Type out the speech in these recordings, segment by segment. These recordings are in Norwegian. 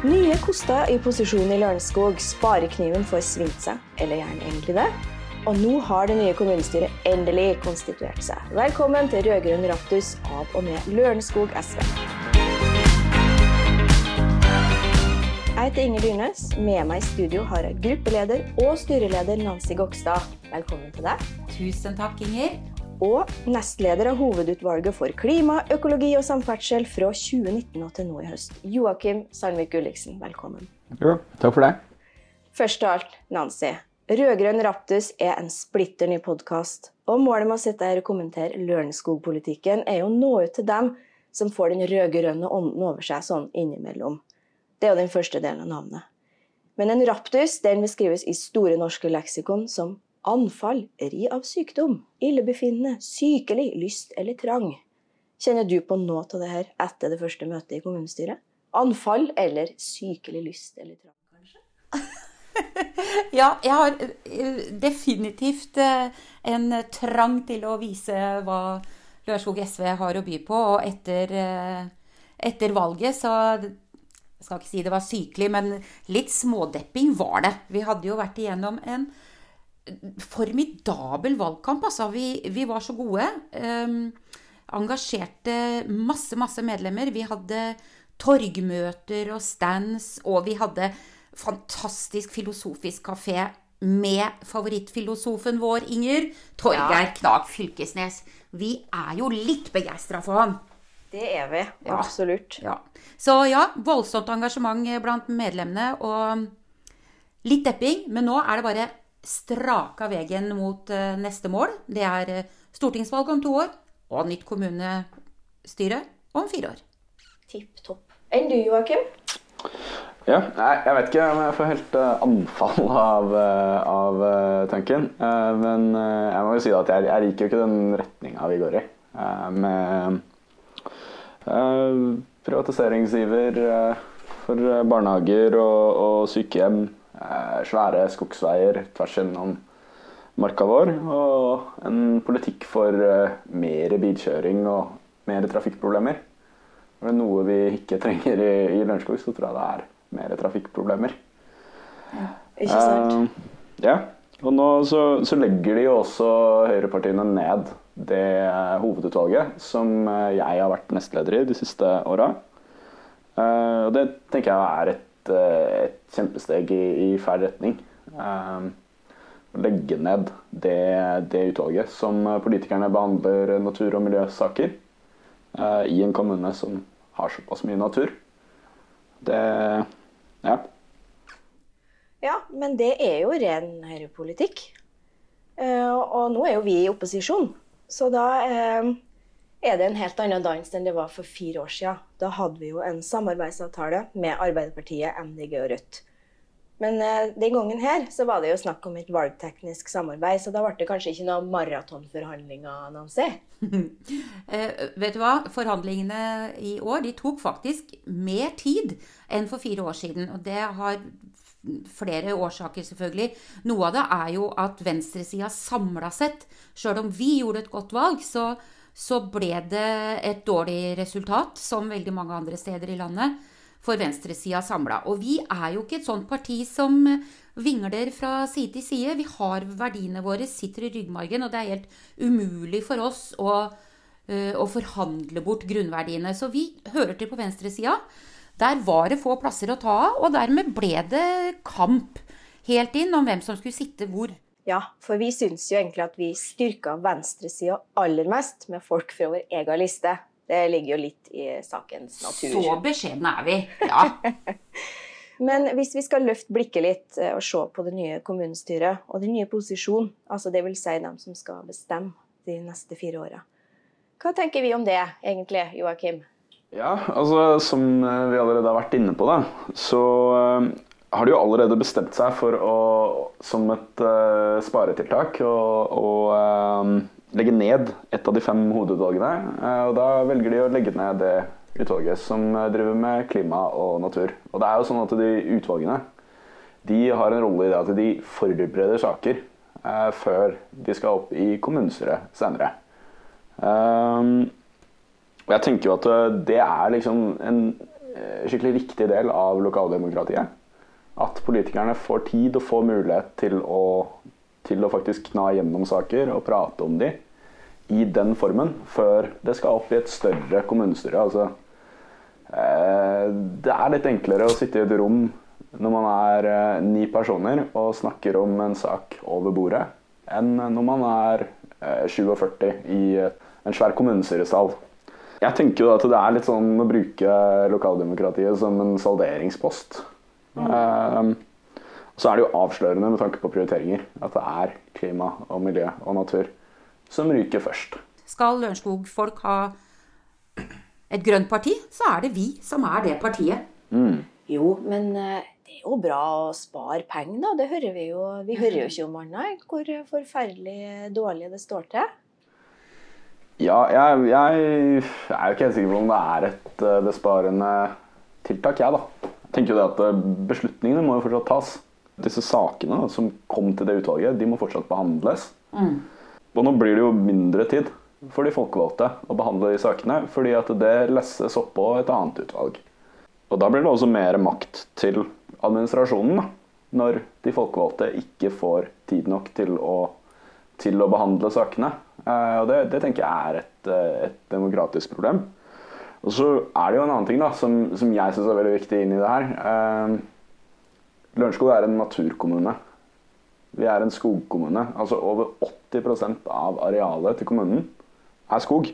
Nye koster i posisjon i Lørenskog. Sparekniven får svingt seg, eller gjerne egentlig det. Og nå har det nye kommunestyret endelig konstituert seg. Velkommen til rød-grønn raptus av og med Lørenskog SV. Jeg heter Inger Dyrnes. Med meg i studio har jeg gruppeleder og styreleder Nancy Gokstad. Velkommen til deg. Tusen takk, Inger. Og nestleder av hovedutvalget for klima, økologi og samferdsel fra 2019 og til nå i høst. Joakim Sandvik Gulliksen, velkommen. Jo, takk for det. Først av alt, Nancy. Rød-grønn raptus er en splitter ny podkast. Og målet med å sitte her og kommentere Lørenskog-politikken er jo å nå ut til dem som får den rød-grønne ånden over seg sånn innimellom. Det er jo den første delen av navnet. Men en raptus den beskrives i Store norske leksikon som anfall, ri av sykdom, illebefinnende, sykelig, lyst eller trang. Kjenner du på noe av det her etter det første møtet i kommunestyret? Anfall eller sykelig lyst eller trang, kanskje? ja, jeg har eh, definitivt eh, en trang til å vise hva Lørenskog SV har å by på. Og etter, eh, etter valget så Jeg skal ikke si det var sykelig, men litt smådepping var det. Vi hadde jo vært igjennom en formidabel valgkamp. Altså. Vi, vi var så gode. Um, engasjerte masse, masse medlemmer. Vi hadde torgmøter og stands, og vi hadde fantastisk filosofisk kafé med favorittfilosofen vår, Inger. Torgeir ja. Knag Fylkesnes. Vi er jo litt begeistra for han. Det er vi. Ja. Absolutt. Ja. Så ja, voldsomt engasjement blant medlemmene. Og litt depping. Men nå er det bare straka veien mot uh, neste mål. Det er uh, stortingsvalg om to år og nytt kommunestyre om fire år. Tipp topp. Enn du, Joakim? Ja, jeg vet ikke om jeg får helt uh, anfall av, av tanken. men jeg må jo si at jeg, jeg liker jo ikke den retninga vi går i. med privatiseringsiver for barnehager og, og sykehjem Eh, svære skogsveier tvers gjennom marka vår. Og en politikk for eh, mer bilkjøring og mer trafikkproblemer. Er det noe vi ikke trenger i, i Lørenskog, så tror jeg det er mer trafikkproblemer. Ja, ikke sant? Uh, ja. Og nå så, så, legger de jo også høyrepartiene ned det hovedutvalget som jeg har vært nestleder i de siste åra. Uh, og det tenker jeg er et Eh, et, kjempesteg i, i feil retning. Um, legge ned det, det, utvalget som politikerne behandler natur- og miljøsaker uh, i en kommune som har såpass mye natur. Det ja. Ja, men det er jo ren høyrepolitikk. Uh, og nå er jo vi i opposisjon. Så da uh, er det en helt annen dans enn det var for fire år siden. Da hadde vi jo en samarbeidsavtale med Arbeiderpartiet, MDG og Rødt. Men eh, den gangen her så var det jo snakk om et valgteknisk samarbeid, så da ble det kanskje ikke noen maratonforhandlinger, Nancy? eh, vet du hva? Forhandlingene i år de tok faktisk mer tid enn for fire år siden. Og det har flere årsaker, selvfølgelig. Noe av det er jo at venstresida samla sett, sjøl om vi gjorde et godt valg, så så ble det et dårlig resultat, som veldig mange andre steder i landet, for venstresida samla. Og vi er jo ikke et sånt parti som vingler fra side til side. Vi har verdiene våre, sitter i ryggmargen, og det er helt umulig for oss å, uh, å forhandle bort grunnverdiene. Så vi hører til på venstresida. Der var det få plasser å ta av, og dermed ble det kamp helt inn om hvem som skulle sitte hvor. Ja, for vi syns jo egentlig at vi styrka venstresida aller mest med folk fra vår egen liste. Det ligger jo litt i sakens natur. Så beskjedne er vi, ja. Men hvis vi skal løfte blikket litt eh, og se på det nye kommunestyret og den nye posisjonen, altså dvs. Si dem som skal bestemme de neste fire åra, hva tenker vi om det egentlig, Joakim? Ja, altså som vi allerede har vært inne på, da, så eh, har de jo allerede bestemt seg for å, som et uh, sparetiltak, å uh, legge ned et av de fem hovedutvalgene. Uh, og da velger de å legge ned det utvalget som driver med klima og natur. Og det er jo sånn at de utvalgene de har en rolle i det at de forbereder saker før de skal opp i kommunestyret senere. og jeg tenker jo at det er liksom en skikkelig riktig del av lokaldemokratiet. At politikerne får tid og får mulighet til å, til å faktisk kna gjennom saker og prate om de i den formen før det skal opp i et større kommunestyre. Altså, eh, det er litt enklere å sitte i et rom når man er eh, ni personer og snakker om en sak over bordet, enn når man er eh, 47 i en svær kommunestyresal. Jeg tenker jo at det er litt sånn å bruke lokaldemokratiet som en salderingspost. Mm. Eh, så er det jo avslørende med tanke på prioriteringer at det er klima og miljø og natur som ryker først. Skal Lørenskog-folk ha et grønt parti, så er det vi som er det partiet. Mm. Jo, men eh, det er jo bra å spare penger, da. Det hører vi jo. Vi hører jo ikke om annet hvor forferdelig dårlig det står til. Ja, jeg, jeg, er jo ikke helt sikker på om det er et eh, besparende tiltak, jeg, da. Tenker jo det at eh, Beslutningene må jo fortsatt tas. Disse sakene som kom til det utvalget, de må fortsatt behandles. Mm. Og nå blir det jo mindre tid for de folkevalgte å behandle de sakene, fordi at det lesses oppå et annet utvalg. Og da blir det også mer makt til administrasjonen, da, når de folkevalgte ikke får tid nok til å, til å behandle sakene. Eh, og det, det, tenker jeg er et, eh, et, demokratisk problem. Og så er det jo en annen ting da, som, som jeg syns er veldig viktig inn i det her. Eh, Lørenskog er en naturkommune. Vi er en skogkommune. Altså over 80% av arealet til kommunen er skog.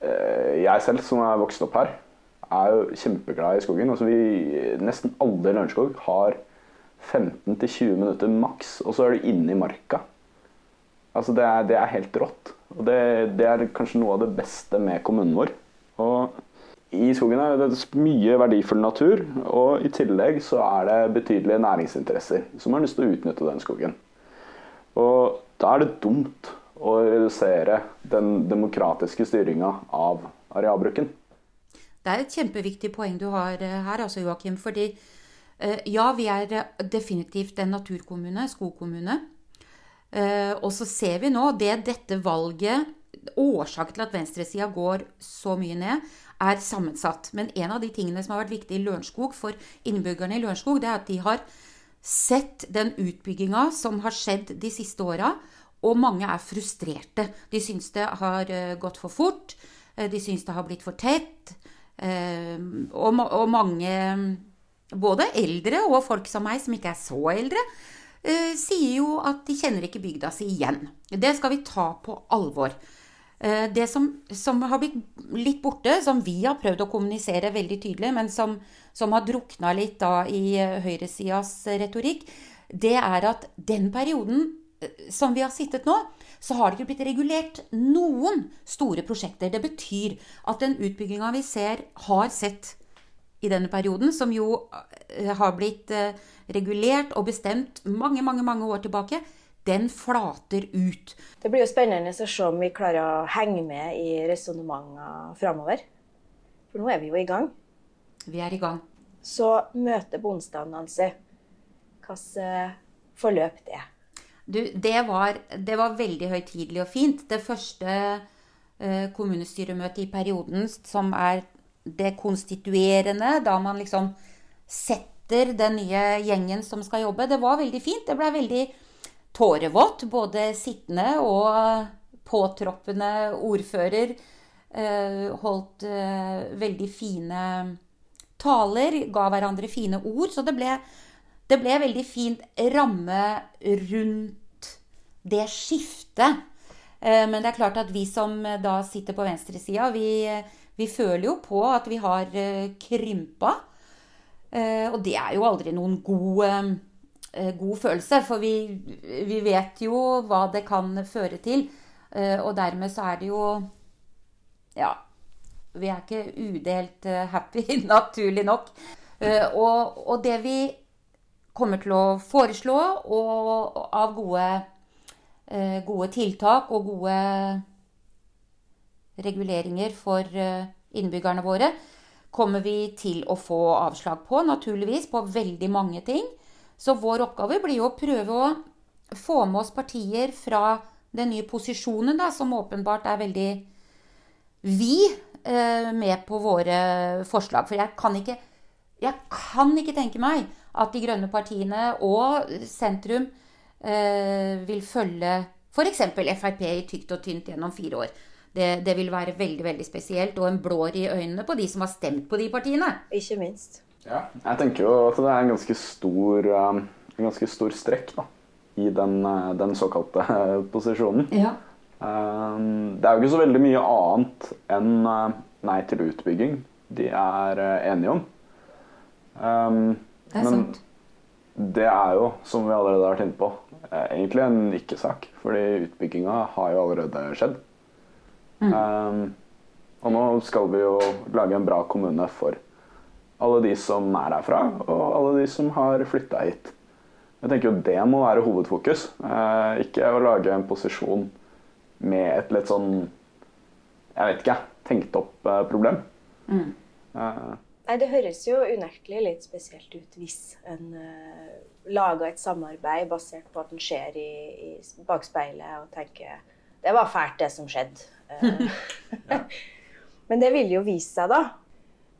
Eh, jeg selv, som er vokst opp her, er jo kjempeglad i skogen. Altså vi, nesten alle i Lørenskog har 15-20 minutter maks, og så er du inne i marka. Altså det er, det er helt rått. Og det, det, er kanskje noe av det beste med kommunen vår. Og i skogen er det mye verdifull natur, og i tillegg så er det betydelige næringsinteresser som har lyst til å utnytte den skogen. Og da er det dumt å redusere den demokratiske styringa av arealbruken. Det er et kjempeviktig poeng du har eh, her, altså Joakim. Fordi eh, ja, vi er eh, definitivt en naturkommune, skogkommune. Og så ser vi nå det dette valget Årsaken til at venstresida går så mye ned, er sammensatt. Men en av de tingene som har vært viktig i Lørenskog for innbyggerne i Lørenskog, det er at de har sett den utbygginga som har skjedd de siste åra, og mange er frustrerte. De syns det har eh, gått for fort, eh, de syns det har blitt for tett. Eh, og mange, både eldre og folk som meg, som ikke er så eldre, sier jo at de kjenner ikke bygda si igjen. Det skal vi ta på alvor. Eh, det som, som, har blitt litt borte, som vi har prøvd å kommunisere veldig tydelig, men som, som har drukna litt da i eh, høyresidas retorikk, det er at den perioden eh, som vi har sittet nå, så har det ikke blitt regulert noen store prosjekter. Det betyr at den utbygginga vi ser, har sett i denne perioden, som jo har blitt regulert og bestemt mange, mange, mange år tilbake, den flater ut. Det blir jo spennende å se om vi klarer å henge med i resonnementene framover. For nå er vi jo i gang. Vi er i gang. Så møtet på onsdag, Nancy. Hvilket eh, forløp det? Du, det var, det var veldig høytidelig og fint. Det første uh, kommunestyremøtet i perioden som er det konstituerende, da man liksom setter den nye gjengen som skal jobbe, det var veldig fint. Det ble veldig tårevått. Både sittende og påtroppende ordfører eh, holdt eh, veldig fine taler, ga hverandre fine ord. Så det ble, det ble veldig fint ramme rundt det skiftet. Eh, men det er klart at vi som da sitter på venstresida, vi, vi føler jo på at vi har krympa. Og det er jo aldri noen god god følelse. For vi, vi, vet jo hva det kan føre til. Eh, og dermed så er det jo Ja. Vi er ikke udelt eh, happy, naturlig nok. Og, og det vi kommer til å foreslå og, av gode, gode tiltak og gode reguleringer for innbyggerne våre, kommer vi til å få avslag på, naturligvis, på veldig mange ting. Så vår oppgave blir jo å prøve å få med oss partier fra den nye posisjonen, da, som åpenbart er veldig vi, eh, med på våre forslag. For jeg kan ikke Jeg kan ikke tenke meg at de grønne partiene og sentrum eh, vil følge f.eks. Frp i tykt og tynt gjennom fire år. Det, det, vil være veldig veldig spesielt og en blår i øynene på de som har stemt på de partiene. Ikke minst. Ja, jeg tenker jo at det er en ganske stor, um, en ganske stor strekk da, i den, uh, den såkalte posisjonen. Ja. Um, det er jo ikke så veldig mye annet enn uh, nei til utbygging de er uh, enige om. Um, det er men sant. det er jo, som vi allerede har vært inne på, egentlig en ikke-sak. Fordi utbygginga har jo allerede skjedd. Mm. Og nå skal vi jo lage en bra kommune for alle de som er herfra, og alle de som har flytta hit. Jeg tenker jo Det må være hovedfokus. Uh, ikke å lage en posisjon med et litt sånn Jeg vet ikke, tenkt opp uh, problem. Mm. Uh, Nei, Det høres jo unektelig litt spesielt ut hvis en uh, lager et samarbeid basert på at en ser i, i bakspeilet og tenker det var fælt, det som skjedde. Uh, Men det vil jo vise seg, da.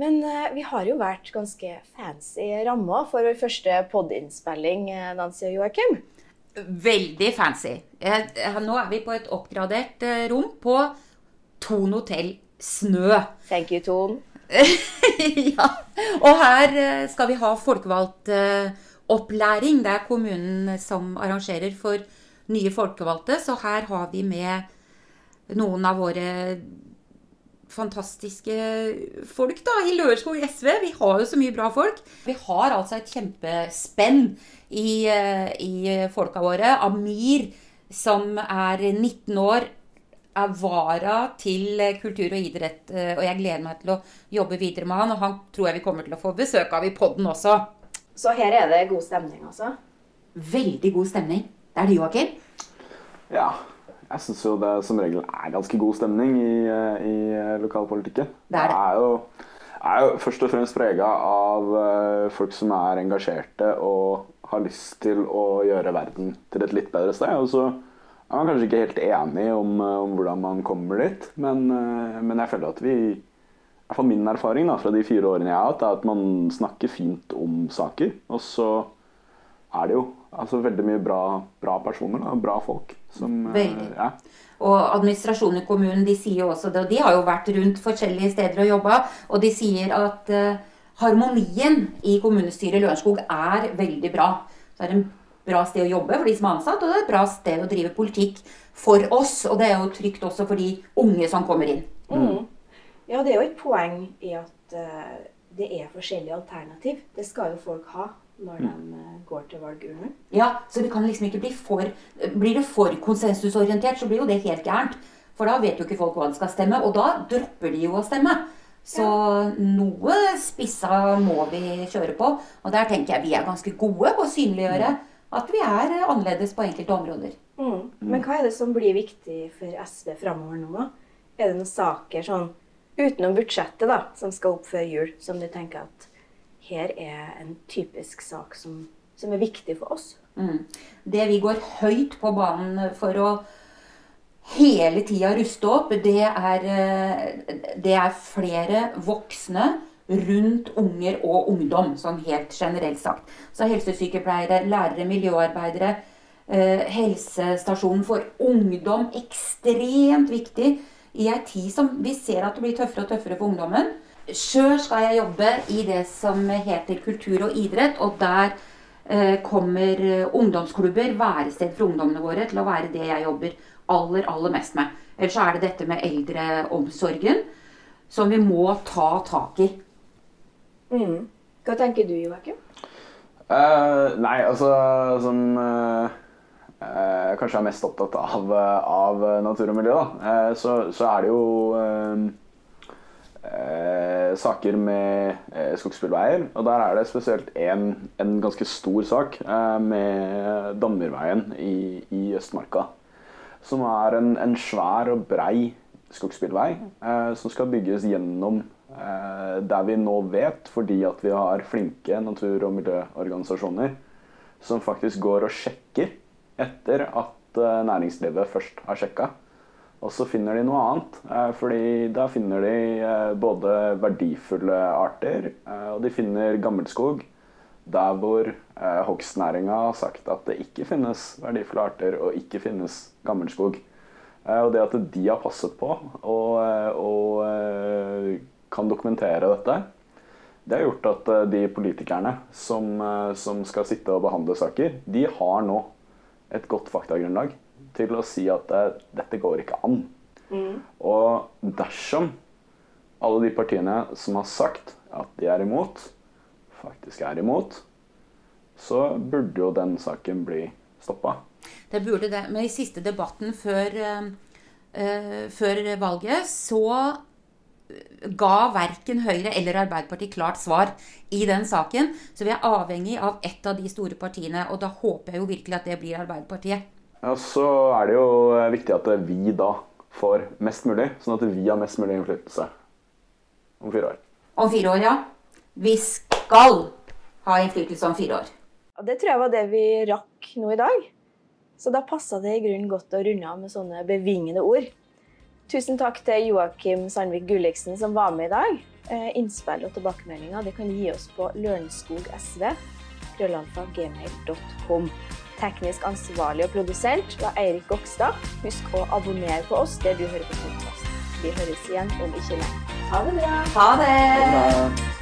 Men uh, vi har jo vært ganske fancy rammer for vår første podinnspilling, Nancy og Joakim. Veldig fancy. Eh, nå er vi på et oppgradert eh, rom på Thon hotell Snø. Thank you, Ton. ja. Og her eh, skal vi ha folkevalgt eh, opplæring. Det er kommunen som arrangerer for nye folkevalgte. Så her har vi med noen av våre fantastiske folk da, i Lørenskog SV. Vi har jo så mye bra folk. Vi har altså et kjempespenn i, eh, i folka våre. Amir, som er 19 år, er vara til kultur og idrett. eh, Og jeg gleder meg til å jobbe videre med han. Og han tror jeg vi kommer til å få besøk av i podden også. Så her er det god stemning, altså. Veldig god stemning. Det er det, Joakim? ja. Jeg syns jo det som regel er ganske god stemning i, eh, i lokalpolitikken. Det er det. er jo, er jo først og fremst prega av eh, folk som er engasjerte og har lyst til å gjøre verden til et litt bedre sted. Og så er man kanskje ikke helt enig om, eh, om hvordan man kommer dit, men, eh, men jeg føler at vi i hvert fall Min erfaring da, fra de fire årene jeg har hatt, er at man snakker fint om saker. Og så er det jo altså, veldig mye bra, bra personer, og bra folk. Som, eh, Veldig. Ja. Og administrasjonen i kommunen de sier jo også det, og de har jo vært rundt forskjellige steder og jobba, og de sier at uh, harmonien i kommunestyret i Lørenskog er veldig bra. Så er det en bra sted å jobbe for de som er ansatt, og det er et bra sted å drive politikk for oss. Og det er jo trygt også for de unge som kommer inn. Mm. Ja, det er jo et poeng i at uh, det er forskjellige alternativ. Det skal jo folk ha når de eh, går til valgurnen. Ja, Så det kan liksom ikke bli for Blir det for konsensusorientert, så blir jo det helt gærent. For da vet jo ikke folk hva de skal stemme, og da dropper de jo å stemme. Så noe spissa må vi kjøre på. Og der tenker jeg vi er ganske gode på å synliggjøre at vi er eh, annerledes på enkelte områder. Mm. Men hva er det som blir viktig for SV framover nå? da? Er det noen saker sånn utenom budsjettet da, som skal opp før jul, som du tenker at her er en typisk sak som, som er viktig for oss? Mm. Det vi går høyt på banen for å hele tida ruste opp, det er, eh, det er flere voksne rundt unger og ungdom, sånn helt generelt sagt. Så helsesykepleiere, lærere, miljøarbeidere, eh, helsestasjonen for ungdom ekstremt viktig i ei tid som vi ser at det blir tøffere og tøffere for ungdommen. Sjøl skal jeg jobbe i det som heter kultur og idrett, og der eh, kommer eh, ungdomsklubber, værested for ungdommene våre, til å være det jeg jobber aller, aller mest med. Ellers så er det dette med eldreomsorgen som vi må ta tak i. Mm. Hva tenker du, Joakim? Uh, nei, altså som uh, uh, kanskje er mest opptatt av, av natur og miljø, da, så, så er det jo eh, saker med eh, skogsbilveier. Og der er det spesielt en, en ganske stor sak eh, med Dammerveien i, i Østmarka. Som er en, en svær og brei skogsbilvei eh, som skal bygges gjennom eh, der vi nå vet, fordi at vi har flinke natur- og miljøorganisasjoner som faktisk går og sjekker etter at eh, næringslivet først har sjekka. Og så finner de noe annet. Eh, fordi da finner de eh, både verdifulle arter, eh, og de finner gammelskog. Der hvor hogstnæringa har sagt at det ikke finnes verdifulle arter og ikke finnes gammelskog. Og det at de har passet på og, og kan dokumentere dette, det har gjort at de politikerne som, som skal sitte og behandle saker, de har nå et godt faktagrunnlag til å si at eh, dette går ikke an. Og dersom alle de partiene som har sagt at de er imot, faktisk er imot, så burde jo den saken bli stoppa. Det burde det. Men i siste debatten før, eh, eh, før valget så ga verken Høyre eller Arbeiderpartiet klart svar i den saken. Så vi er avhengig av ett av de store partiene, og da håper jeg jo virkelig at det blir Arbeiderpartiet. Ja, så er det jo eh, viktig at vi da får mest mulig, sånn at vi har mest mulig innflytelse om fire år. Om fire år, ja. Vi skal ha innflytelse om fire år. Og Det tror jeg var det vi rakk nå i dag. Så da passa det i grunnen godt å runde av med sånne bevingende ord. Tusen takk til Joakim Sandvik Gulliksen som var med i dag. Eh, innspill og tilbakemeldinger det kan du gi oss på lørenskogsv. krøllalfa gmail.com. Teknisk ansvarlig og produsent var Eirik Gokstad. Husk å abonnere på oss der du hører på podkast. Vi høres igjen om ikke lenge. Ha det bra. Ha det! Ha det bra.